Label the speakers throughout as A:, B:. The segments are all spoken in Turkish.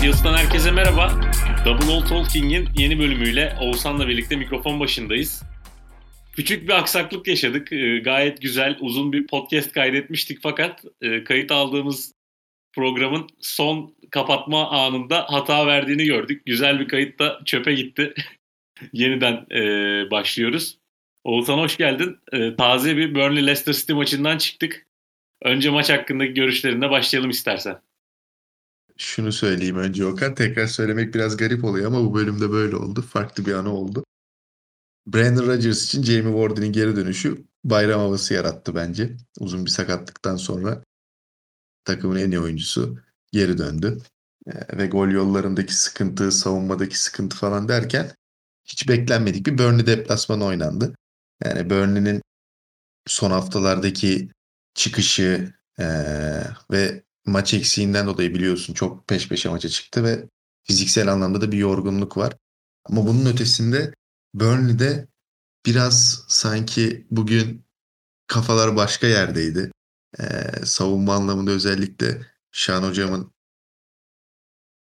A: Radios'tan herkese merhaba. Double Old Talking'in yeni bölümüyle Oğuzhan'la birlikte mikrofon başındayız. Küçük bir aksaklık yaşadık. Ee, gayet güzel, uzun bir podcast kaydetmiştik fakat e, kayıt aldığımız programın son kapatma anında hata verdiğini gördük. Güzel bir kayıt da çöpe gitti. Yeniden e, başlıyoruz. Oğuzhan hoş geldin. E, taze bir Burnley Leicester City maçından çıktık. Önce maç hakkındaki görüşlerine başlayalım istersen.
B: Şunu söyleyeyim önce Okan. Tekrar söylemek biraz garip oluyor ama bu bölümde böyle oldu. Farklı bir anı oldu. Brandon Rodgers için Jamie Warden'in geri dönüşü bayram havası yarattı bence. Uzun bir sakatlıktan sonra takımın en iyi oyuncusu geri döndü. Ee, ve gol yollarındaki sıkıntı, savunmadaki sıkıntı falan derken hiç beklenmedik bir Burnley deplasmanı oynandı. Yani Burnley'nin son haftalardaki çıkışı ee, ve maç eksiğinden dolayı biliyorsun çok peş peşe maça çıktı ve fiziksel anlamda da bir yorgunluk var. Ama bunun ötesinde Burnley'de biraz sanki bugün kafalar başka yerdeydi. Ee, savunma anlamında özellikle Şan hocamın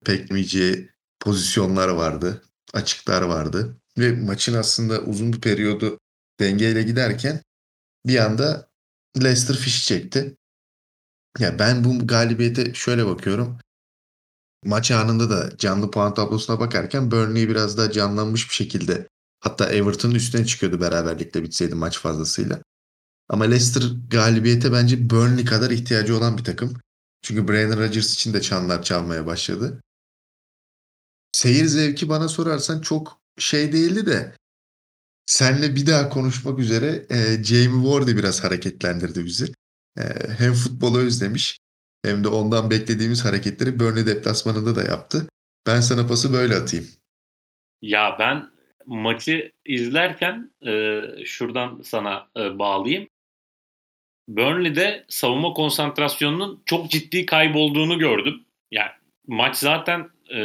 B: beklemeyeceği pozisyonlar vardı. Açıklar vardı. Ve maçın aslında uzun bir periyodu dengeyle giderken bir anda Leicester fişi çekti. Ya ben bu galibiyete şöyle bakıyorum. Maç anında da canlı puan tablosuna bakarken Burnley biraz daha canlanmış bir şekilde hatta Everton'un üstüne çıkıyordu beraberlikle bitseydi maç fazlasıyla. Ama Leicester galibiyete bence Burnley kadar ihtiyacı olan bir takım. Çünkü Brandon Rodgers için de çanlar çalmaya başladı. Seyir zevki bana sorarsan çok şey değildi de senle bir daha konuşmak üzere e, Jamie Ward'ı biraz hareketlendirdi bizi. E, hem futbolu özlemiş hem de ondan beklediğimiz hareketleri Burnley deplasmanında da yaptı. Ben sana pası böyle atayım.
A: Ya ben maçı izlerken e, şuradan sana e, bağlayayım. Burnley'de savunma konsantrasyonunun çok ciddi kaybolduğunu gördüm. Yani maç zaten e,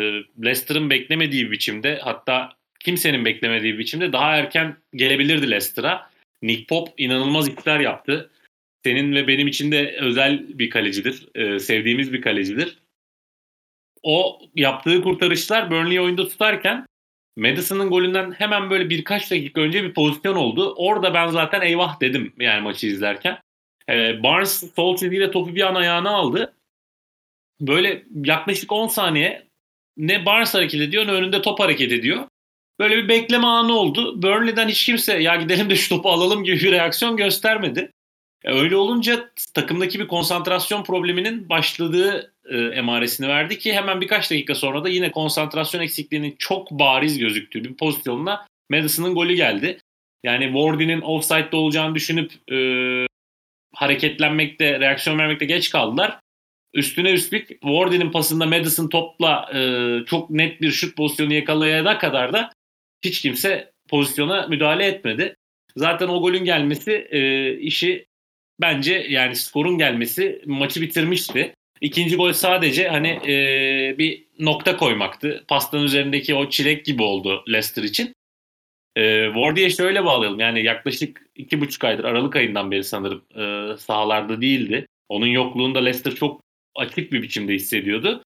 A: Leicester'ın beklemediği bir biçimde hatta kimsenin beklemediği bir biçimde daha erken gelebilirdi Leicester'a. Nick Pop inanılmaz işler yaptı. Senin ve benim için de özel bir kalecidir. E, sevdiğimiz bir kalecidir. O yaptığı kurtarışlar Burnley'i oyunda tutarken Madison'ın golünden hemen böyle birkaç dakika önce bir pozisyon oldu. Orada ben zaten eyvah dedim yani maçı izlerken. Ee, Barnes sol çizgiyle topu bir an ayağına aldı. Böyle yaklaşık 10 saniye ne Barnes hareket ediyor ne önünde top hareket ediyor. Böyle bir bekleme anı oldu. Burnley'den hiç kimse ya gidelim de şu topu alalım gibi bir reaksiyon göstermedi. E, öyle olunca takımdaki bir konsantrasyon probleminin başladığı e, emaresini verdi ki hemen birkaç dakika sonra da yine konsantrasyon eksikliğinin çok bariz gözüktüğü bir pozisyonla Madison'ın golü geldi. Yani Wardy'nin offside'de olacağını düşünüp e, hareketlenmekte, reaksiyon vermekte geç kaldılar. Üstüne üstlük Wardy'nin pasında Madison topla e, çok net bir şut pozisyonu yakalayana kadar da hiç kimse pozisyona müdahale etmedi. Zaten o golün gelmesi e, işi bence yani skorun gelmesi maçı bitirmişti. İkinci gol sadece hani e, bir nokta koymaktı. Pastanın üzerindeki o çilek gibi oldu Leicester için. E, Wardy'ye şöyle bağlayalım. Yani yaklaşık iki buçuk aydır Aralık ayından beri sanırım e, sahalarda değildi. Onun yokluğunda Leicester çok açık bir biçimde hissediyordu.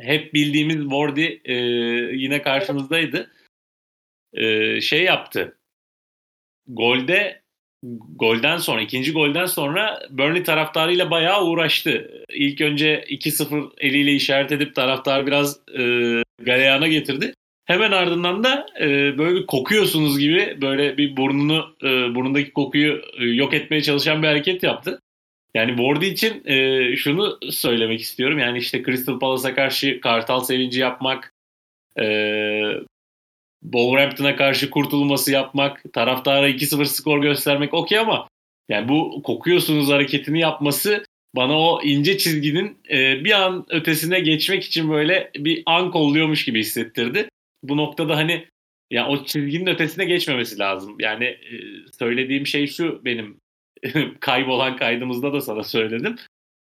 A: Hep bildiğimiz Wardy e, yine karşımızdaydı. E, şey yaptı. Golde golden sonra, ikinci golden sonra Burnley taraftarıyla bayağı uğraştı. İlk önce 2-0 eliyle işaret edip taraftar biraz e, galeyana getirdi. Hemen ardından da e, böyle bir kokuyorsunuz gibi böyle bir burnunu e, burnundaki kokuyu e, yok etmeye çalışan bir hareket yaptı. Yani Wardy için e, şunu söylemek istiyorum. Yani işte Crystal Palace'a karşı kartal sevinci yapmak, e, Wolverhampton'a karşı kurtulması yapmak, taraftara 2-0 skor göstermek okey ama yani bu kokuyorsunuz hareketini yapması bana o ince çizginin e, bir an ötesine geçmek için böyle bir an kolluyormuş gibi hissettirdi. Bu noktada hani ya o çizginin ötesine geçmemesi lazım. Yani e, söylediğim şey şu benim kaybolan kaydımızda da sana söyledim.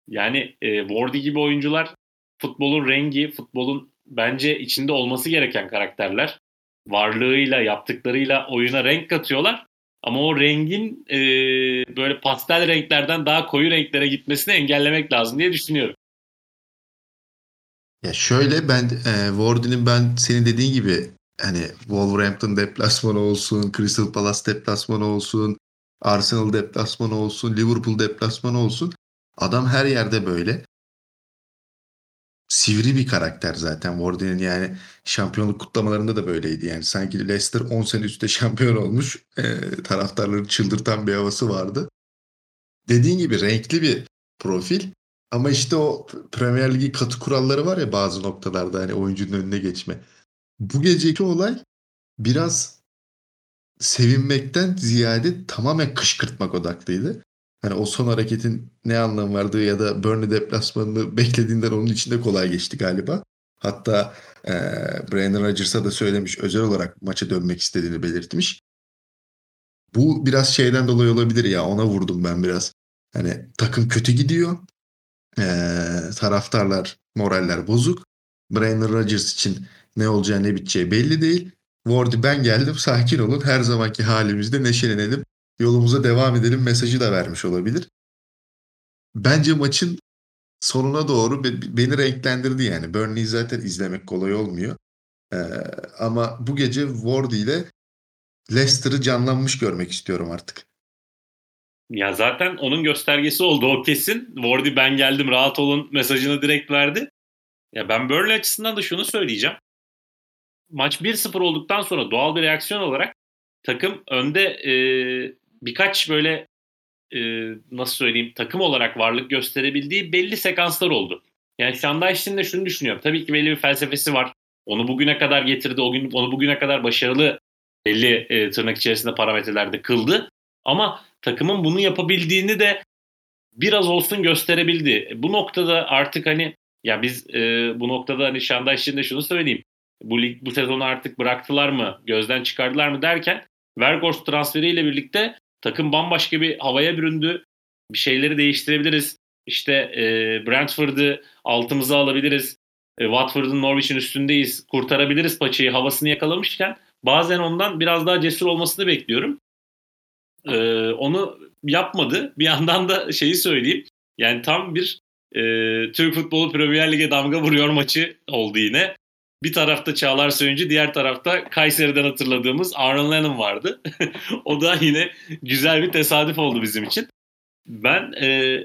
A: Yani e, Wardy gibi oyuncular futbolun rengi, futbolun bence içinde olması gereken karakterler. Varlığıyla, yaptıklarıyla oyuna renk katıyorlar. Ama o rengin e, böyle pastel renklerden daha koyu renklere gitmesini engellemek lazım diye düşünüyorum.
B: Ya şöyle ben e, Wardy'nin ben senin dediğin gibi hani Wolverhampton deplasmanı olsun, Crystal Palace deplasmanı olsun, Arsenal deplasmanı olsun, Liverpool deplasmanı olsun. Adam her yerde böyle. Sivri bir karakter zaten Wardy'nin yani şampiyonluk kutlamalarında da böyleydi. Yani sanki Leicester 10 sene üstte şampiyon olmuş. E, taraftarları çıldırtan bir havası vardı. Dediğin gibi renkli bir profil. Ama işte o Premier Ligi katı kuralları var ya bazı noktalarda hani oyuncunun önüne geçme. Bu geceki olay biraz sevinmekten ziyade tamamen kışkırtmak odaklıydı. Hani o son hareketin ne anlamı vardı ya da Burnley deplasmanını beklediğinden onun içinde kolay geçti galiba. Hatta e, Brandon Rodgers'a da söylemiş özel olarak maça dönmek istediğini belirtmiş. Bu biraz şeyden dolayı olabilir ya ona vurdum ben biraz. Hani takım kötü gidiyor. E, taraftarlar moraller bozuk. Brandon Rodgers için ne olacağı ne biteceği belli değil. Wardy ben geldim sakin olun her zamanki halimizde neşelenelim yolumuza devam edelim mesajı da vermiş olabilir. Bence maçın sonuna doğru beni renklendirdi yani. Burnley zaten izlemek kolay olmuyor. Ee, ama bu gece Wardy ile Leicester'ı canlanmış görmek istiyorum artık.
A: Ya zaten onun göstergesi oldu o kesin. Wardy ben geldim rahat olun mesajını direkt verdi. Ya ben Burnley açısından da şunu söyleyeceğim. Maç 1-0 olduktan sonra doğal bir reaksiyon olarak takım önde e, birkaç böyle e, nasıl söyleyeyim takım olarak varlık gösterebildiği belli sekanslar oldu. Yani Şandayş'in de şunu düşünüyorum. Tabii ki belli bir felsefesi var. Onu bugüne kadar getirdi. O gün onu bugüne kadar başarılı belli e, tırnak içerisinde parametrelerde kıldı. Ama takımın bunu yapabildiğini de biraz olsun gösterebildi. Bu noktada artık hani ya biz e, bu noktada hani Şandayş'in de şunu söyleyeyim. Bu lig bu sezonu artık bıraktılar mı, gözden çıkardılar mı derken Vergors transferiyle birlikte takım bambaşka bir havaya büründü. Bir şeyleri değiştirebiliriz. İşte e, Brentford'ı altımıza alabiliriz. E, Watford'un Norwich'in üstündeyiz. Kurtarabiliriz paçayı havasını yakalamışken bazen ondan biraz daha cesur olmasını bekliyorum. E, onu yapmadı. Bir yandan da şeyi söyleyeyim. Yani tam bir e, Türk futbolu Premier Lig'e damga vuruyor maçı oldu yine. Bir tarafta Çağlar Söyüncü, diğer tarafta Kayseri'den hatırladığımız Aaron Lennon vardı. o da yine güzel bir tesadüf oldu bizim için. Ben e,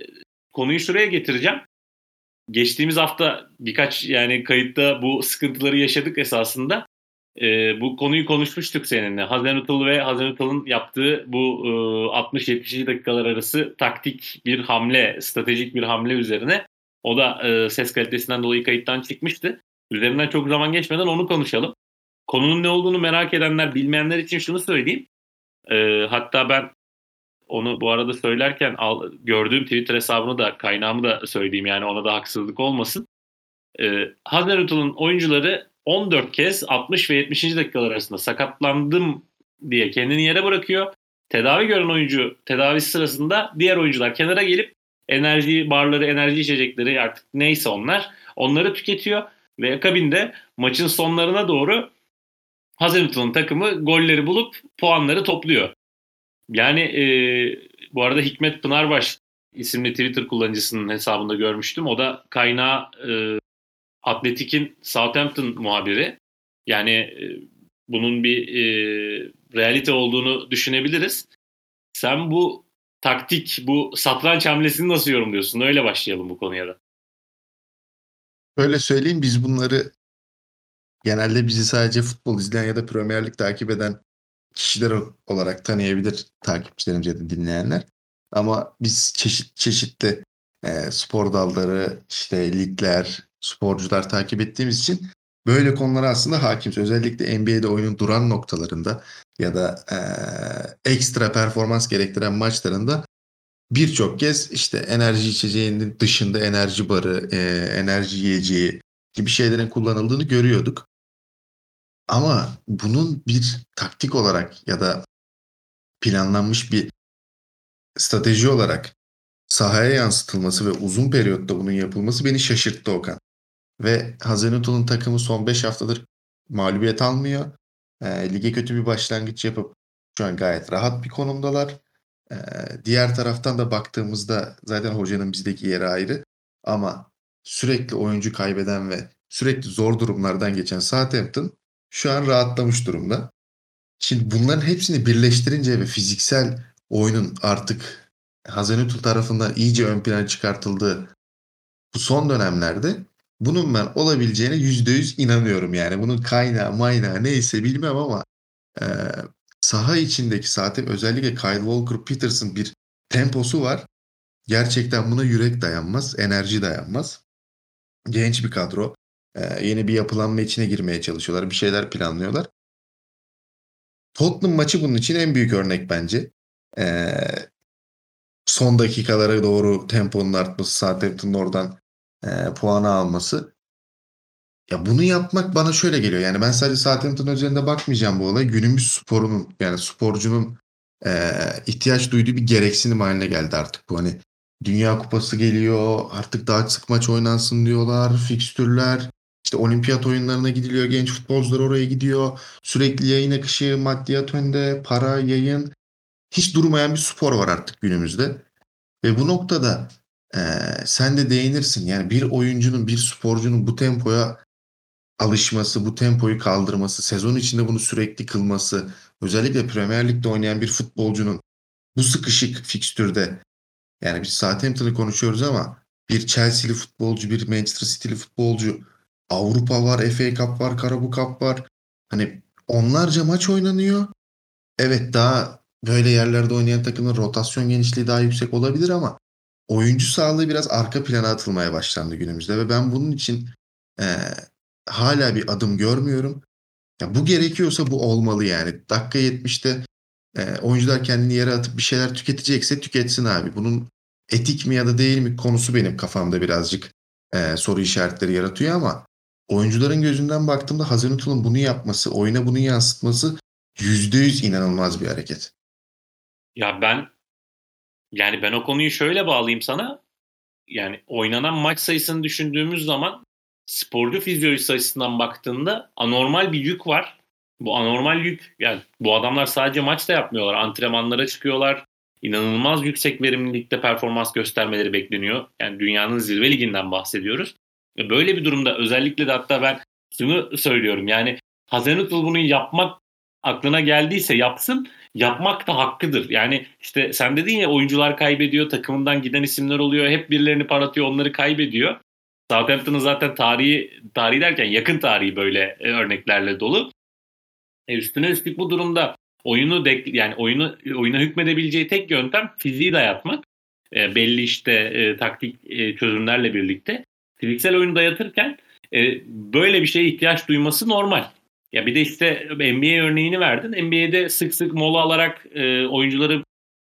A: konuyu şuraya getireceğim. Geçtiğimiz hafta birkaç yani kayıtta bu sıkıntıları yaşadık esasında. E, bu konuyu konuşmuştuk seninle. Hazenutul ve Hazenutul'un yaptığı bu e, 60-70 dakikalar arası taktik bir hamle, stratejik bir hamle üzerine. O da e, ses kalitesinden dolayı kayıttan çıkmıştı. Üzerinden çok zaman geçmeden onu konuşalım. Konunun ne olduğunu merak edenler, bilmeyenler için şunu söyleyeyim. E, hatta ben onu bu arada söylerken al, gördüğüm Twitter hesabını da kaynağımı da söyleyeyim yani ona da haksızlık olmasın. E, Hazenutel'ın oyuncuları 14 kez 60 ve 70. dakikalar arasında sakatlandım diye kendini yere bırakıyor. Tedavi gören oyuncu tedavisi sırasında diğer oyuncular kenara gelip enerji barları, enerji içecekleri artık neyse onlar onları tüketiyor ve akabinde maçın sonlarına doğru Hazelton takımı golleri bulup puanları topluyor. Yani e, bu arada Hikmet Pınarbaş isimli Twitter kullanıcısının hesabında görmüştüm. O da kaynağı e, Atletik'in Southampton muhabiri. Yani e, bunun bir e, realite olduğunu düşünebiliriz. Sen bu taktik, bu satranç hamlesini nasıl yorumluyorsun? Öyle başlayalım bu konuya da.
B: Öyle söyleyeyim biz bunları genelde bizi sadece futbol izleyen ya da Premier Lig takip eden kişiler olarak tanıyabilir takipçilerimiz ya da dinleyenler. Ama biz çeşit çeşitli e, spor dalları, işte ligler, sporcular takip ettiğimiz için böyle konulara aslında hakimiz. Özellikle NBA'de oyunun duran noktalarında ya da e, ekstra performans gerektiren maçlarında birçok kez işte enerji içeceğinin dışında enerji barı, e, enerji yiyeceği gibi şeylerin kullanıldığını görüyorduk. Ama bunun bir taktik olarak ya da planlanmış bir strateji olarak sahaya yansıtılması ve uzun periyotta bunun yapılması beni şaşırttı Okan. Ve Hazenutul'un takımı son 5 haftadır mağlubiyet almıyor. E, lige kötü bir başlangıç yapıp şu an gayet rahat bir konumdalar. E, diğer taraftan da baktığımızda zaten hocanın bizdeki yeri ayrı. Ama sürekli oyuncu kaybeden ve sürekli zor durumlardan geçen Southampton şu an rahatlamış durumda. Şimdi bunların hepsini birleştirince ve fiziksel oyunun artık Hazenutul tarafından iyice ön plana çıkartıldığı bu son dönemlerde bunun ben olabileceğine yüzde yüz inanıyorum yani. Bunun kaynağı maynağı neyse bilmem ama e, saha içindeki zaten özellikle Kyle Walker Peterson bir temposu var. Gerçekten buna yürek dayanmaz, enerji dayanmaz. Genç bir kadro. E, yeni bir yapılanma içine girmeye çalışıyorlar. Bir şeyler planlıyorlar. Tottenham maçı bunun için en büyük örnek bence. E, son dakikalara doğru temponun artması, Southampton'ın oradan e, puanı alması. Ya bunu yapmak bana şöyle geliyor. Yani ben sadece Southampton üzerinde bakmayacağım bu olay. Günümüz sporunun yani sporcunun e, ihtiyaç duyduğu bir gereksinim haline geldi artık bu. Hani Dünya Kupası geliyor. Artık daha sık maç oynansın diyorlar. Fikstürler. İşte olimpiyat oyunlarına gidiliyor. Genç futbolcular oraya gidiyor. Sürekli yayın akışı, maddiyat önde, para, yayın. Hiç durmayan bir spor var artık günümüzde. Ve bu noktada e, sen de değinirsin. Yani bir oyuncunun, bir sporcunun bu tempoya alışması, bu tempoyu kaldırması, sezon içinde bunu sürekli kılması, özellikle Premier Lig'de oynayan bir futbolcunun bu sıkışık fikstürde yani biz Southampton'ı konuşuyoruz ama bir Chelsea'li futbolcu, bir Manchester City'li futbolcu, Avrupa var, FA Cup var, Carabao Cup var. Hani onlarca maç oynanıyor. Evet daha böyle yerlerde oynayan takımın rotasyon genişliği daha yüksek olabilir ama oyuncu sağlığı biraz arka plana atılmaya başlandı günümüzde ve ben bunun için e, hala bir adım görmüyorum. Ya bu gerekiyorsa bu olmalı yani. Dakika 70'te e, oyuncular kendini yere atıp bir şeyler tüketecekse tüketsin abi. Bunun etik mi ya da değil mi konusu benim kafamda birazcık e, soru işaretleri yaratıyor ama oyuncuların gözünden baktığımda Hazenutul'un bunu yapması, oyuna bunu yansıtması %100 inanılmaz bir hareket.
A: Ya ben yani ben o konuyu şöyle bağlayayım sana. Yani oynanan maç sayısını düşündüğümüz zaman sporcu fizyolojisi açısından baktığında anormal bir yük var. Bu anormal yük yani bu adamlar sadece maçta yapmıyorlar. Antrenmanlara çıkıyorlar. İnanılmaz yüksek verimlilikte performans göstermeleri bekleniyor. Yani dünyanın zirve liginden bahsediyoruz. Böyle bir durumda özellikle de hatta ben şunu söylüyorum. Yani Hazenutl bunu yapmak aklına geldiyse yapsın. Yapmak da hakkıdır. Yani işte sen dedin ya oyuncular kaybediyor, takımından giden isimler oluyor. Hep birilerini paratıyor, onları kaybediyor. Southampton'ın zaten tarihi, tarihi derken yakın tarihi böyle e, örneklerle dolu. E üstüne üstlük bu durumda oyunu de, yani oyunu oyuna hükmedebileceği tek yöntem fiziği dayatmak. E, belli işte e, taktik e, çözümlerle birlikte fiziksel oyunu dayatırken e, böyle bir şeye ihtiyaç duyması normal. Ya bir de işte NBA örneğini verdin. NBA'de sık sık mola alarak e, oyuncuları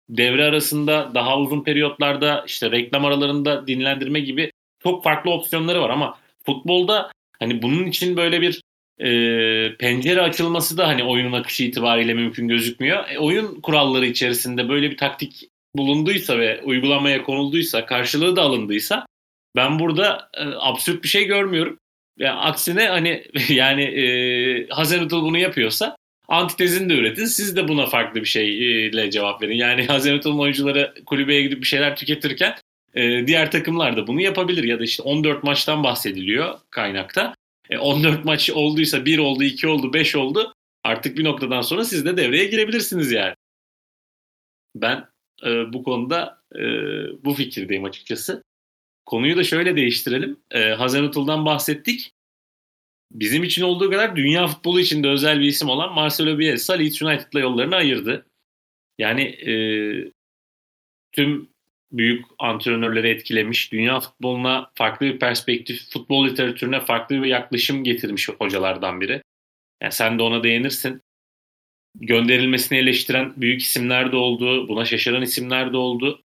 A: devre arasında daha uzun periyotlarda işte reklam aralarında dinlendirme gibi çok farklı opsiyonları var ama futbolda hani bunun için böyle bir e, pencere açılması da hani oyunun akışı itibariyle mümkün gözükmüyor. E, oyun kuralları içerisinde böyle bir taktik bulunduysa ve uygulamaya konulduysa, karşılığı da alındıysa ben burada e, absürt bir şey görmüyorum. Yani aksine hani yani e, Hazenutl bunu yapıyorsa antitezini de üretin. Siz de buna farklı bir şeyle cevap verin. Yani Hazenutl'un oyuncuları kulübeye gidip bir şeyler tüketirken e, diğer takımlar da bunu yapabilir. Ya da işte 14 maçtan bahsediliyor kaynakta. E, 14 maç olduysa 1 oldu, 2 oldu, 5 oldu. Artık bir noktadan sonra siz de devreye girebilirsiniz yani. Ben e, bu konuda e, bu fikirdeyim açıkçası. Konuyu da şöyle değiştirelim. E, Hazenutul'dan bahsettik. Bizim için olduğu kadar dünya futbolu için de özel bir isim olan Marcelo Bielsa Leeds United'la yollarını ayırdı. Yani e, tüm büyük antrenörleri etkilemiş, dünya futboluna farklı bir perspektif, futbol literatürüne farklı bir yaklaşım getirmiş hocalardan biri. Yani sen de ona değinirsin. Gönderilmesini eleştiren büyük isimler de oldu, buna şaşıran isimler de oldu.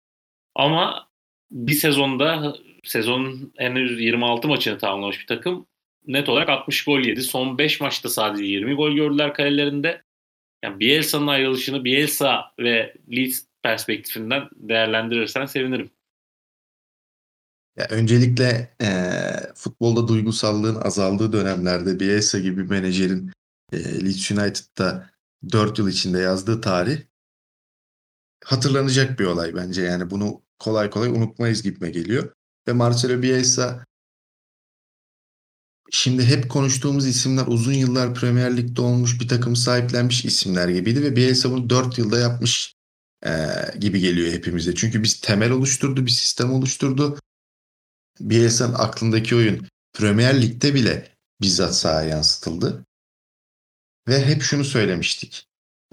A: Ama bir sezonda sezonun henüz 26 maçını tamamlamış bir takım net olarak 60 gol yedi. Son 5 maçta sadece 20 gol gördüler kalelerinde. Yani Bielsa'nın ayrılışını Bielsa ve Leeds perspektifinden değerlendirirsen sevinirim.
B: Ya öncelikle e, futbolda duygusallığın azaldığı dönemlerde Bielsa gibi bir menajerin e, Leeds United'da 4 yıl içinde yazdığı tarih hatırlanacak bir olay bence. Yani bunu kolay kolay unutmayız gibime geliyor. Ve Marcelo Bielsa şimdi hep konuştuğumuz isimler uzun yıllar Premier Lig'de olmuş bir takım sahiplenmiş isimler gibiydi ve Bielsa bunu 4 yılda yapmış e, gibi geliyor hepimize. Çünkü biz temel oluşturdu, bir sistem oluşturdu. Bielsa'nın aklındaki oyun Premier Lig'de bile bizzat sahaya yansıtıldı. Ve hep şunu söylemiştik.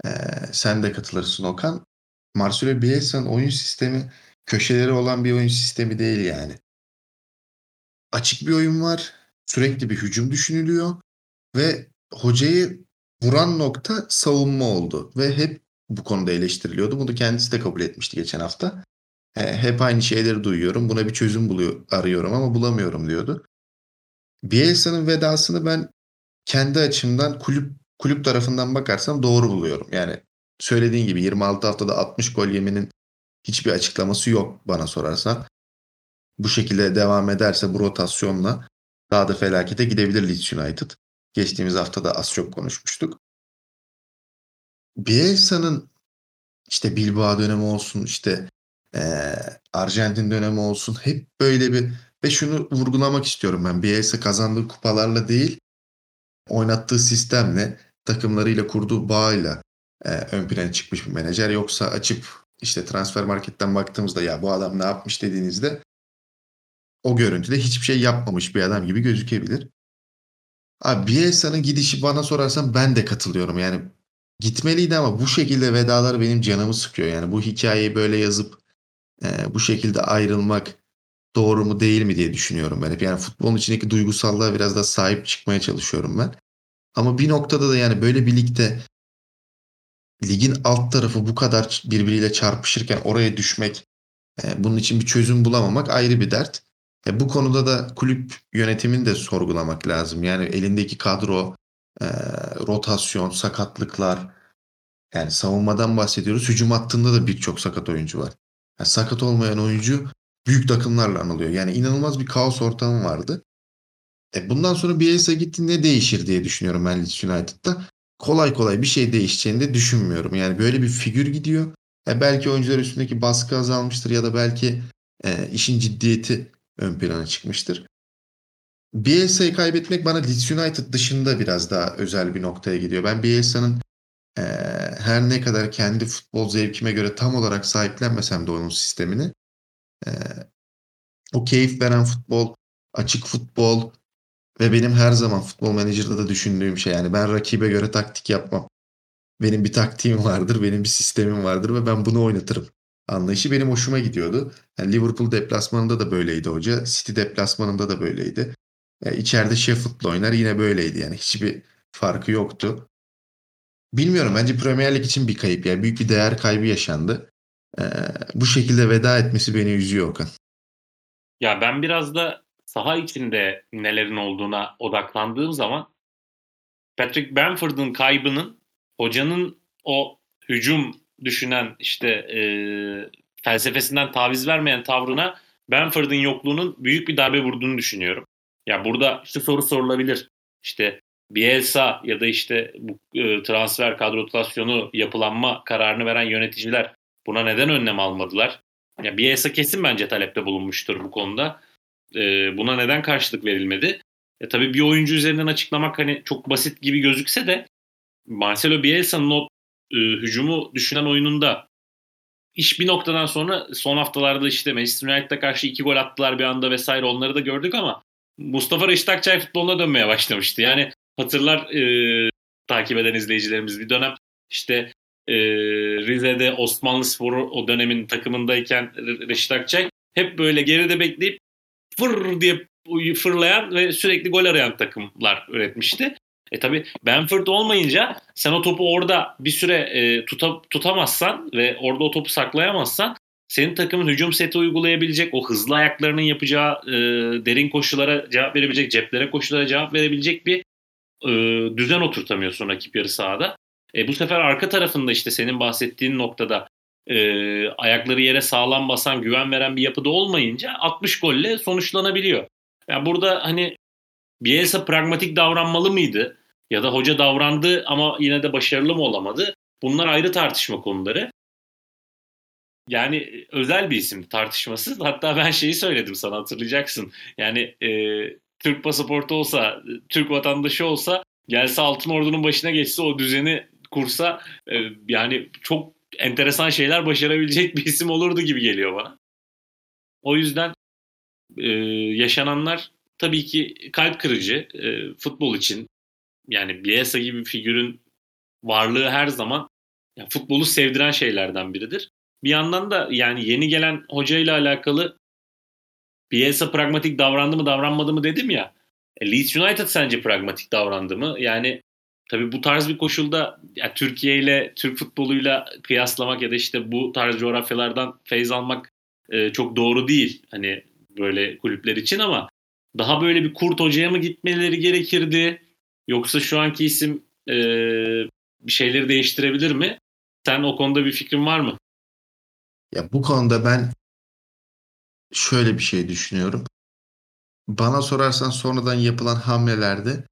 B: E, sen de katılırsın Okan. Marcelo Bielsa'nın oyun sistemi köşeleri olan bir oyun sistemi değil yani. Açık bir oyun var. Sürekli bir hücum düşünülüyor. Ve hocayı vuran nokta savunma oldu. Ve hep bu konuda eleştiriliyordu. Bunu kendisi de kabul etmişti geçen hafta. hep aynı şeyleri duyuyorum. Buna bir çözüm buluyor, arıyorum ama bulamıyorum diyordu. Bielsa'nın vedasını ben kendi açımdan kulüp kulüp tarafından bakarsam doğru buluyorum. Yani söylediğin gibi 26 haftada 60 gol yemenin hiçbir açıklaması yok bana sorarsan. Bu şekilde devam ederse bu rotasyonla daha da felakete gidebilir Leeds United. Geçtiğimiz hafta da az çok konuşmuştuk. Bielsa'nın işte Bilbao dönemi olsun işte e, Arjantin dönemi olsun hep böyle bir ve şunu vurgulamak istiyorum ben Bielsa kazandığı kupalarla değil oynattığı sistemle takımlarıyla kurduğu bağıyla e, ön plana çıkmış bir menajer. Yoksa açıp işte transfer marketten baktığımızda ya bu adam ne yapmış dediğinizde o görüntüde hiçbir şey yapmamış bir adam gibi gözükebilir. Abi Bielsa'nın gidişi bana sorarsan ben de katılıyorum. Yani gitmeliydi ama bu şekilde vedalar benim canımı sıkıyor. Yani bu hikayeyi böyle yazıp e, bu şekilde ayrılmak doğru mu değil mi diye düşünüyorum ben hep. Yani futbolun içindeki duygusallığa biraz da sahip çıkmaya çalışıyorum ben. Ama bir noktada da yani böyle birlikte ligin alt tarafı bu kadar birbiriyle çarpışırken oraya düşmek, e, bunun için bir çözüm bulamamak ayrı bir dert. E, bu konuda da kulüp yönetimini de sorgulamak lazım. Yani elindeki kadro, e, rotasyon, sakatlıklar, yani savunmadan bahsediyoruz. Hücum hattında da birçok sakat oyuncu var. Yani sakat olmayan oyuncu büyük takımlarla anılıyor. Yani inanılmaz bir kaos ortamı vardı. E bundan sonra Bielsa gitti ne değişir diye düşünüyorum ben Leeds United'da. Kolay kolay bir şey değişeceğini de düşünmüyorum. Yani böyle bir figür gidiyor. E belki oyuncular üstündeki baskı azalmıştır ya da belki e, işin ciddiyeti ön plana çıkmıştır. Bielsa'yı kaybetmek bana Leeds United dışında biraz daha özel bir noktaya gidiyor. Ben Bielsa'nın e, her ne kadar kendi futbol zevkime göre tam olarak sahiplenmesem de onun sistemini e, o keyif veren futbol, açık futbol, ve benim her zaman futbol menajerda da düşündüğüm şey yani ben rakibe göre taktik yapmam. Benim bir taktiğim vardır, benim bir sistemim vardır ve ben bunu oynatırım. Anlayışı benim hoşuma gidiyordu. Yani Liverpool deplasmanında da böyleydi hoca. City deplasmanında da böyleydi. Yani içeride Sheffield'la oynar yine böyleydi yani. Hiçbir farkı yoktu. Bilmiyorum bence Premier Lig için bir kayıp. Yani büyük bir değer kaybı yaşandı. Ee, bu şekilde veda etmesi beni üzüyor Okan.
A: Ya ben biraz da saha içinde nelerin olduğuna odaklandığım zaman Patrick Bamford'un kaybının hocanın o hücum düşünen işte e, felsefesinden taviz vermeyen tavrına Bamford'un yokluğunun büyük bir darbe vurduğunu düşünüyorum. Ya burada işte soru sorulabilir. İşte Bielsa ya da işte bu e, transfer kadro rotasyonu yapılanma kararını veren yöneticiler buna neden önlem almadılar? Ya Bielsa kesin bence talepte bulunmuştur bu konuda. E, buna neden karşılık verilmedi? E, tabii bir oyuncu üzerinden açıklamak hani çok basit gibi gözükse de Marcelo Bielsa'nın o e, hücumu düşünen oyununda iş bir noktadan sonra son haftalarda işte Manchester United'a karşı iki gol attılar bir anda vesaire onları da gördük ama Mustafa Reşit Akçay futboluna dönmeye başlamıştı. Yani hatırlar e, takip eden izleyicilerimiz bir dönem işte e, Rize'de Osmanlı Sporu o dönemin takımındayken Reşit Akçay hep böyle geride bekleyip fır diye fırlayan ve sürekli gol arayan takımlar üretmişti. E tabi Benford olmayınca sen o topu orada bir süre e, tuta, tutamazsan ve orada o topu saklayamazsan senin takımın hücum seti uygulayabilecek, o hızlı ayaklarının yapacağı e, derin koşulara cevap verebilecek, ceplere koşulara cevap verebilecek bir e, düzen oturtamıyorsun rakip yarı sahada. E, bu sefer arka tarafında işte senin bahsettiğin noktada e, ayakları yere sağlam basan, güven veren bir yapıda olmayınca 60 golle sonuçlanabiliyor. Yani burada hani Bielsa pragmatik davranmalı mıydı? Ya da hoca davrandı ama yine de başarılı mı olamadı? Bunlar ayrı tartışma konuları. Yani özel bir isim tartışmasız. Hatta ben şeyi söyledim sana hatırlayacaksın. Yani e, Türk pasaportu olsa, Türk vatandaşı olsa gelse Altın Ordu'nun başına geçse o düzeni kursa e, yani çok enteresan şeyler başarabilecek bir isim olurdu gibi geliyor bana. O yüzden e, yaşananlar tabii ki kalp kırıcı e, futbol için. Yani Bielsa gibi bir figürün varlığı her zaman yani futbolu sevdiren şeylerden biridir. Bir yandan da yani yeni gelen hocayla alakalı Bielsa pragmatik davrandı mı davranmadı mı dedim ya. E, Leeds United sence pragmatik davrandı mı? Yani tabii bu tarz bir koşulda ya, Türkiye ile Türk futboluyla kıyaslamak ya da işte bu tarz coğrafyalardan feyz almak e, çok doğru değil. Hani böyle kulüpler için ama daha böyle bir kurt hocaya mı gitmeleri gerekirdi? Yoksa şu anki isim e, bir şeyleri değiştirebilir mi? Sen o konuda bir fikrin var mı?
B: Ya bu konuda ben şöyle bir şey düşünüyorum. Bana sorarsan sonradan yapılan hamlelerde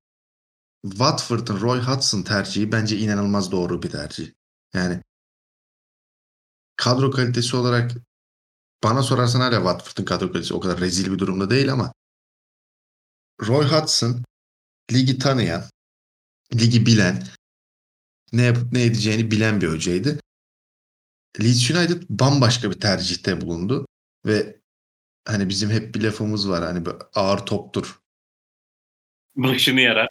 B: Watford'ın Roy Hudson tercihi bence inanılmaz doğru bir tercih. Yani kadro kalitesi olarak bana sorarsan hala Watford'ın kadro kalitesi o kadar rezil bir durumda değil ama Roy Hudson ligi tanıyan, ligi bilen, ne yapıp ne edeceğini bilen bir hocaydı. Leeds United bambaşka bir tercihte bulundu ve hani bizim hep bir lafımız var hani ağır toptur.
A: Başını yarar.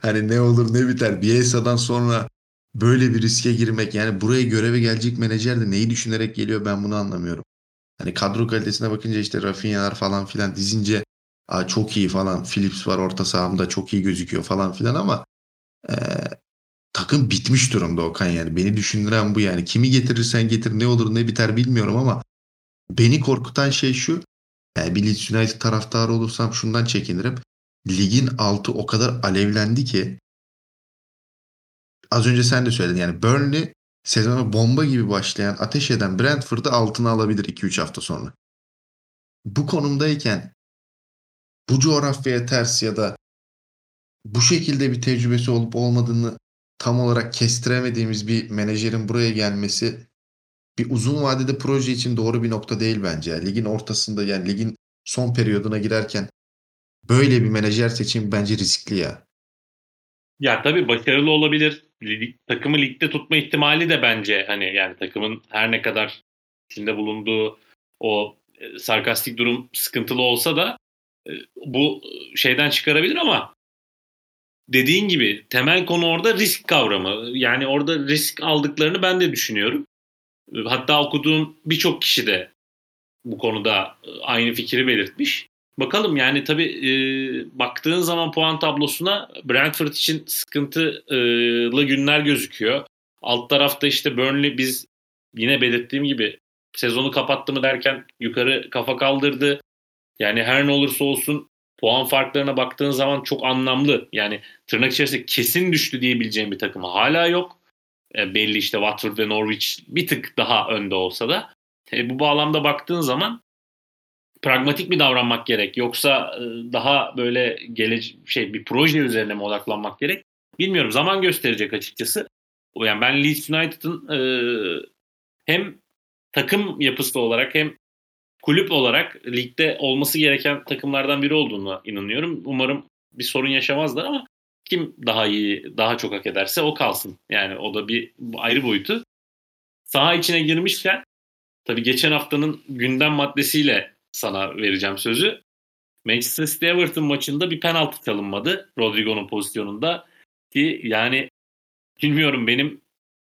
B: Hani ne olur ne biter. Bielsa'dan sonra böyle bir riske girmek yani buraya göreve gelecek menajer de neyi düşünerek geliyor ben bunu anlamıyorum. Hani kadro kalitesine bakınca işte Rafinha'lar falan filan dizince Aa, çok iyi falan Philips var orta sahamda çok iyi gözüküyor falan filan ama e, takım bitmiş durumda Okan yani. Beni düşündüren bu yani. Kimi getirirsen getir ne olur ne biter bilmiyorum ama beni korkutan şey şu. Yani bir Leeds United taraftarı olursam şundan çekinirim. Ligin altı o kadar alevlendi ki az önce sen de söyledin yani Burnley sezona bomba gibi başlayan ateş eden Brentford'ı altına alabilir 2-3 hafta sonra. Bu konumdayken bu coğrafyaya ters ya da bu şekilde bir tecrübesi olup olmadığını tam olarak kestiremediğimiz bir menajerin buraya gelmesi bir uzun vadede proje için doğru bir nokta değil bence. Ligin ortasında yani ligin son periyoduna girerken böyle bir menajer seçim bence riskli ya.
A: Ya tabii başarılı olabilir. Lig, takımı ligde tutma ihtimali de bence hani yani takımın her ne kadar içinde bulunduğu o e, sarkastik durum sıkıntılı olsa da bu şeyden çıkarabilir ama dediğin gibi temel konu orada risk kavramı. Yani orada risk aldıklarını ben de düşünüyorum. Hatta okuduğum birçok kişi de bu konuda aynı fikri belirtmiş. Bakalım yani tabii e, baktığın zaman puan tablosuna Brentford için sıkıntılı günler gözüküyor. Alt tarafta işte Burnley biz yine belirttiğim gibi sezonu kapattı mı derken yukarı kafa kaldırdı. Yani her ne olursa olsun puan farklarına baktığın zaman çok anlamlı. Yani tırnak içerisinde kesin düştü diyebileceğim bir takımı hala yok. E, belli işte Watford ve Norwich bir tık daha önde olsa da. E, bu bağlamda baktığın zaman pragmatik mi davranmak gerek yoksa e, daha böyle gelece şey bir proje üzerine mi odaklanmak gerek? Bilmiyorum. Zaman gösterecek açıkçası. Yani ben Leeds United'ın e, hem takım yapısı olarak hem kulüp olarak ligde olması gereken takımlardan biri olduğunu inanıyorum. Umarım bir sorun yaşamazlar ama kim daha iyi, daha çok hak ederse o kalsın. Yani o da bir ayrı boyutu. Saha içine girmişken tabii geçen haftanın gündem maddesiyle sana vereceğim sözü. Manchester City Everton maçında bir penaltı çalınmadı Rodrigo'nun pozisyonunda ki yani bilmiyorum benim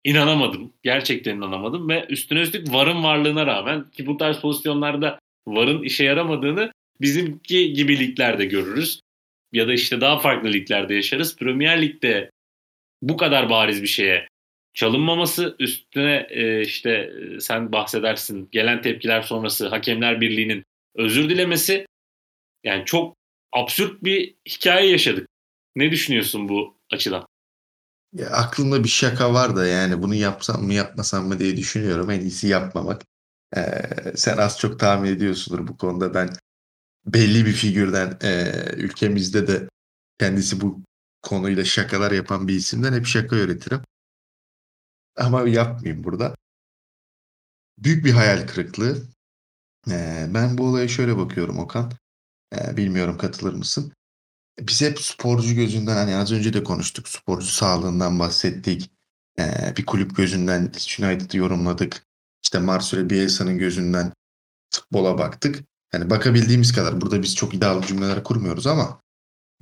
A: inanamadım. Gerçekten inanamadım ve üstüne üstlük VAR'ın varlığına rağmen ki bu tarz pozisyonlarda VAR'ın işe yaramadığını bizimki gibi liglerde görürüz. Ya da işte daha farklı liglerde yaşarız. Premier Lig'de bu kadar bariz bir şeye çalınmaması üstüne e, işte e, sen bahsedersin gelen tepkiler sonrası Hakemler Birliği'nin özür dilemesi yani çok absürt bir hikaye yaşadık. Ne düşünüyorsun bu açıdan?
B: Ya aklımda bir şaka var da yani bunu yapsam mı yapmasam mı diye düşünüyorum. En iyisi yapmamak. Ee, sen az çok tahmin ediyorsundur bu konuda. Ben belli bir figürden e, ülkemizde de kendisi bu konuyla şakalar yapan bir isimden hep şaka öğretirim. Ama yapmayayım burada. Büyük bir hayal kırıklığı. Ee, ben bu olaya şöyle bakıyorum Okan. Ee, bilmiyorum katılır mısın? Biz hep sporcu gözünden hani az önce de konuştuk. Sporcu sağlığından bahsettik. Ee, bir kulüp gözünden United'ı yorumladık. İşte Marcelo Bielsa'nın gözünden futbola baktık. Yani bakabildiğimiz kadar burada biz çok iddialı cümleler kurmuyoruz ama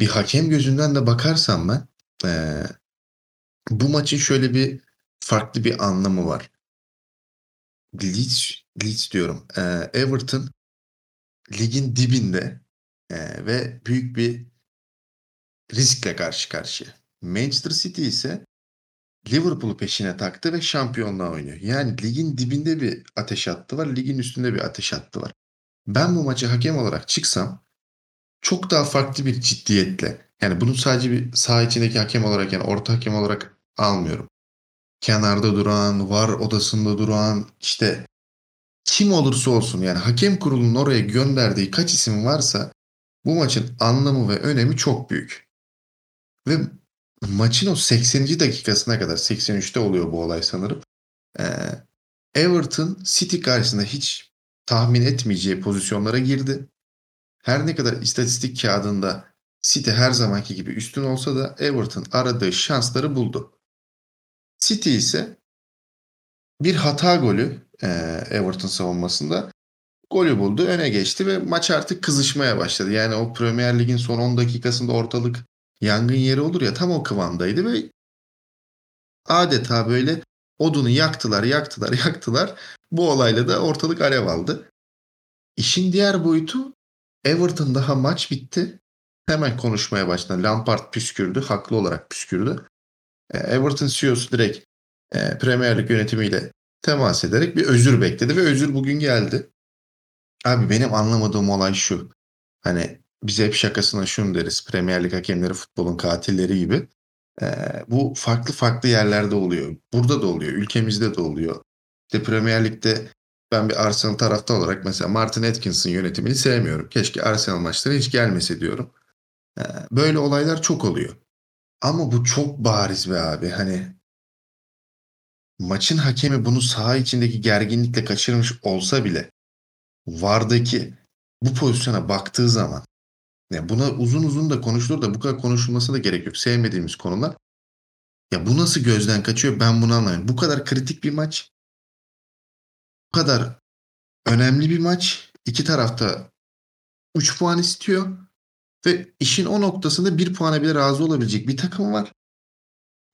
B: bir hakem gözünden de bakarsam ben e, bu maçın şöyle bir farklı bir anlamı var. Leeds, Leeds diyorum. E, Everton ligin dibinde e, ve büyük bir riskle karşı karşıya. Manchester City ise Liverpool'u peşine taktı ve şampiyonluğa oynuyor. Yani ligin dibinde bir ateş hattı var, ligin üstünde bir ateş hattı var. Ben bu maçı hakem olarak çıksam çok daha farklı bir ciddiyetle yani bunu sadece bir saha içindeki hakem olarak yani orta hakem olarak almıyorum. Kenarda duran, var odasında duran işte kim olursa olsun yani hakem kurulunun oraya gönderdiği kaç isim varsa bu maçın anlamı ve önemi çok büyük. Ve maçın o 80. dakikasına kadar 83'te oluyor bu olay sanırım. Ee, Everton City karşısında hiç tahmin etmeyeceği pozisyonlara girdi. Her ne kadar istatistik kağıdında City her zamanki gibi üstün olsa da Everton aradığı şansları buldu. City ise bir hata golü e, Everton savunmasında golü buldu, öne geçti ve maç artık kızışmaya başladı. Yani o Premier Lig'in son 10 dakikasında ortalık yangın yeri olur ya tam o kıvamdaydı ve adeta böyle odunu yaktılar, yaktılar, yaktılar. Bu olayla da ortalık alev aldı. İşin diğer boyutu Everton daha maç bitti. Hemen konuşmaya başladı. Lampard püskürdü. Haklı olarak püskürdü. E, Everton CEO'su direkt e, Premier Lig yönetimiyle temas ederek bir özür bekledi ve özür bugün geldi. Abi benim anlamadığım olay şu. Hani biz hep şakasına şunu deriz. Premier Lig hakemleri futbolun katilleri gibi. Ee, bu farklı farklı yerlerde oluyor. Burada da oluyor. Ülkemizde de oluyor. İşte Premier Lig'de ben bir Arsenal tarafta olarak mesela Martin Atkinson yönetimini sevmiyorum. Keşke Arsenal maçları hiç gelmese diyorum. Ee, böyle olaylar çok oluyor. Ama bu çok bariz be abi. Hani maçın hakemi bunu saha içindeki gerginlikle kaçırmış olsa bile Vardaki bu pozisyona baktığı zaman ya buna uzun uzun da konuşulur da bu kadar konuşulmasına da gerek yok. Sevmediğimiz konular. Ya bu nasıl gözden kaçıyor ben bunu anlamıyorum. Bu kadar kritik bir maç. Bu kadar önemli bir maç. İki tarafta 3 puan istiyor. Ve işin o noktasında bir puana bile razı olabilecek bir takım var.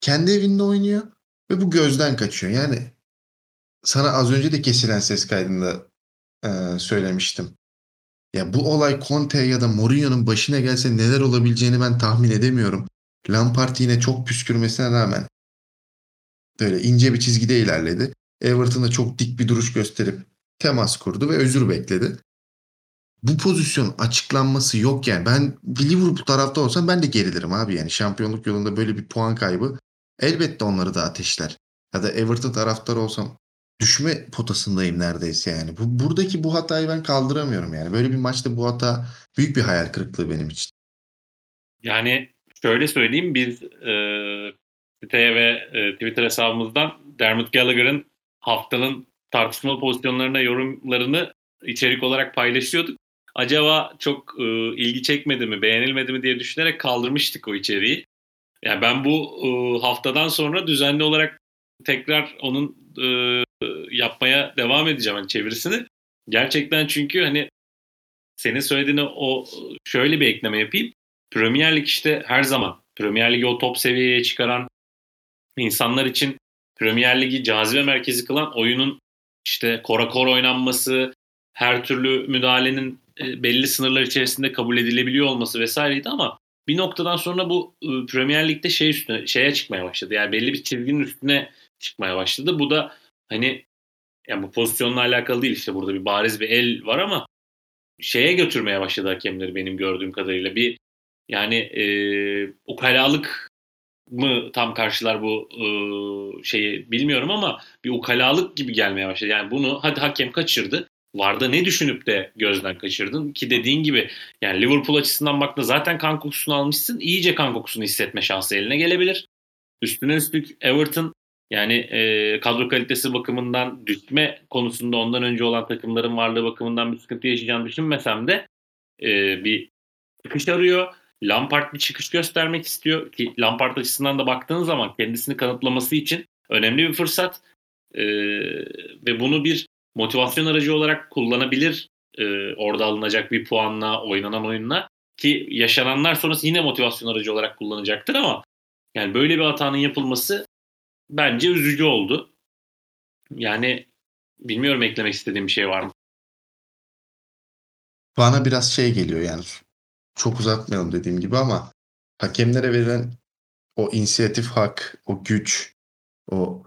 B: Kendi evinde oynuyor. Ve bu gözden kaçıyor. Yani sana az önce de kesilen ses kaydında e, söylemiştim. Ya bu olay Conte ya da Mourinho'nun başına gelse neler olabileceğini ben tahmin edemiyorum. Lampard yine çok püskürmesine rağmen böyle ince bir çizgide ilerledi. Everton'a çok dik bir duruş gösterip temas kurdu ve özür bekledi. Bu pozisyon açıklanması yok yani. Ben Liverpool tarafta olsam ben de gerilirim abi yani. Şampiyonluk yolunda böyle bir puan kaybı elbette onları da ateşler. Ya da Everton taraftarı olsam düşme potasındayım neredeyse yani. Bu, buradaki bu hatayı ben kaldıramıyorum yani. Böyle bir maçta bu hata büyük bir hayal kırıklığı benim için.
A: Yani şöyle söyleyeyim biz e, siteye ve e, Twitter hesabımızdan Dermot Gallagher'ın haftanın tartışmalı pozisyonlarına yorumlarını içerik olarak paylaşıyorduk. Acaba çok e, ilgi çekmedi mi, beğenilmedi mi diye düşünerek kaldırmıştık o içeriği. Yani ben bu e, haftadan sonra düzenli olarak tekrar onun e, yapmaya devam edeceğim hani çevirisini. Gerçekten çünkü hani senin söylediğine o şöyle bir ekleme yapayım. Premier Lig işte her zaman Premier Lig'i o top seviyeye çıkaran insanlar için Premier Ligi cazibe merkezi kılan oyunun işte kora kor oynanması, her türlü müdahalenin e, belli sınırlar içerisinde kabul edilebiliyor olması vesaireydi ama bir noktadan sonra bu e, Premier Lig'de şey üstüne şeye çıkmaya başladı. Yani belli bir çizginin üstüne çıkmaya başladı. Bu da hani yani bu pozisyonla alakalı değil işte burada bir bariz bir el var ama şeye götürmeye başladı hakemleri benim gördüğüm kadarıyla. Bir yani e, ukalalık mı tam karşılar bu e, şeyi bilmiyorum ama bir ukalalık gibi gelmeye başladı. Yani bunu hadi hakem kaçırdı. Varda ne düşünüp de gözden kaçırdın ki dediğin gibi yani Liverpool açısından baktığında zaten kan kokusunu almışsın. iyice kan kokusunu hissetme şansı eline gelebilir. Üstüne üstlük Everton yani e, kadro kalitesi bakımından düşme konusunda ondan önce olan takımların varlığı bakımından bir sıkıntı yaşayacağını düşünmesem de e, bir çıkış arıyor. Lampard bir çıkış göstermek istiyor ki Lampard açısından da baktığın zaman kendisini kanıtlaması için önemli bir fırsat e, ve bunu bir motivasyon aracı olarak kullanabilir e, orada alınacak bir puanla oynanan oyunla ki yaşananlar sonrası yine motivasyon aracı olarak kullanacaktır ama yani böyle bir hatanın yapılması bence üzücü oldu. Yani bilmiyorum eklemek istediğim bir şey var mı?
B: Bana biraz şey geliyor yani çok uzatmayalım dediğim gibi ama hakemlere verilen o inisiyatif hak, o güç, o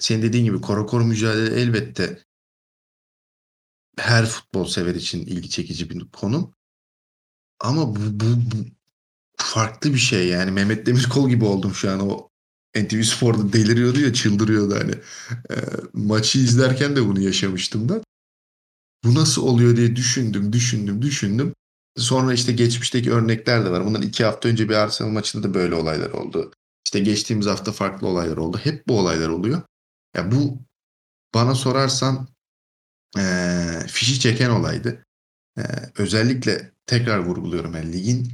B: senin dediğin gibi koro koro mücadele elbette her futbol sever için ilgi çekici bir konu. Ama bu, bu, bu farklı bir şey yani. Mehmet Demirkol gibi oldum şu an o NTV Spor'da deliriyordu ya çıldırıyordu hani. E, maçı izlerken de bunu yaşamıştım da. Bu nasıl oluyor diye düşündüm, düşündüm, düşündüm. Sonra işte geçmişteki örnekler de var. Bundan iki hafta önce bir Arsenal maçında da böyle olaylar oldu. İşte geçtiğimiz hafta farklı olaylar oldu. Hep bu olaylar oluyor. Ya bu bana sorarsan e, fişi çeken olaydı. E, özellikle tekrar vurguluyorum yani ligin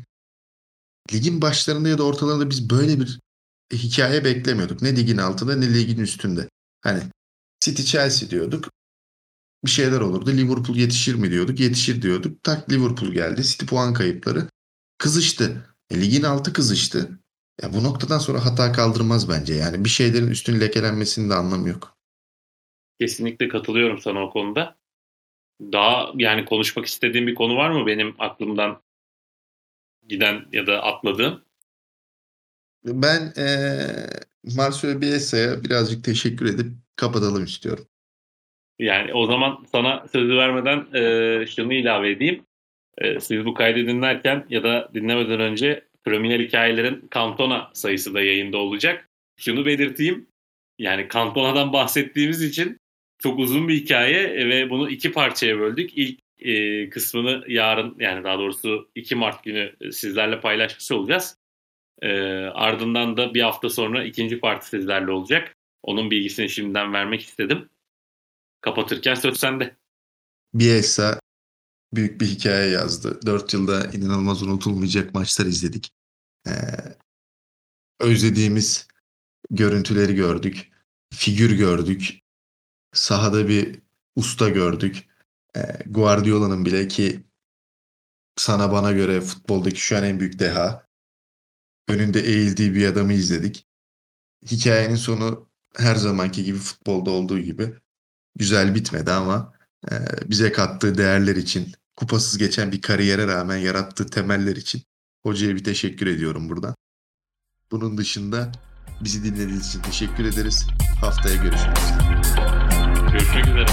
B: ligin başlarında ya da ortalarında biz böyle bir hikaye beklemiyorduk. Ne ligin altında ne ligin üstünde. Hani City Chelsea diyorduk. Bir şeyler olurdu. Liverpool yetişir mi diyorduk. Yetişir diyorduk. Tak Liverpool geldi. City puan kayıpları. Kızıştı. E, ligin altı kızıştı. Ya bu noktadan sonra hata kaldırmaz bence. Yani bir şeylerin üstün lekelenmesinin de anlamı yok.
A: Kesinlikle katılıyorum sana o konuda. Daha yani konuşmak istediğim bir konu var mı benim aklımdan giden ya da atladığım?
B: Ben ee, Marcelo Bielsa'ya birazcık teşekkür edip kapatalım istiyorum.
A: Yani o zaman sana sözü vermeden e, şunu ilave edeyim. E, siz bu kaydı dinlerken ya da dinlemeden önce Premier hikayelerin Cantona sayısı da yayında olacak. Şunu belirteyim. Yani Cantona'dan bahsettiğimiz için çok uzun bir hikaye ve bunu iki parçaya böldük. İlk e, kısmını yarın yani daha doğrusu 2 Mart günü sizlerle paylaşmış olacağız. E, ardından da bir hafta sonra ikinci parti sizlerle olacak. Onun bilgisini şimdiden vermek istedim. Kapatırken söz sende.
B: Bielsa büyük bir hikaye yazdı. Dört yılda inanılmaz unutulmayacak maçlar izledik. Ee, özlediğimiz görüntüleri gördük. Figür gördük. Sahada bir usta gördük. Ee, Guardiola'nın bile ki sana bana göre futboldaki şu an en büyük deha. Önünde eğildiği bir adamı izledik. Hikayenin sonu her zamanki gibi futbolda olduğu gibi güzel bitmedi ama e, bize kattığı değerler için, kupasız geçen bir kariyere rağmen yarattığı temeller için hocaya bir teşekkür ediyorum buradan. Bunun dışında bizi dinlediğiniz için teşekkür ederiz. Haftaya görüşmek üzere.
A: Görüşmek üzere.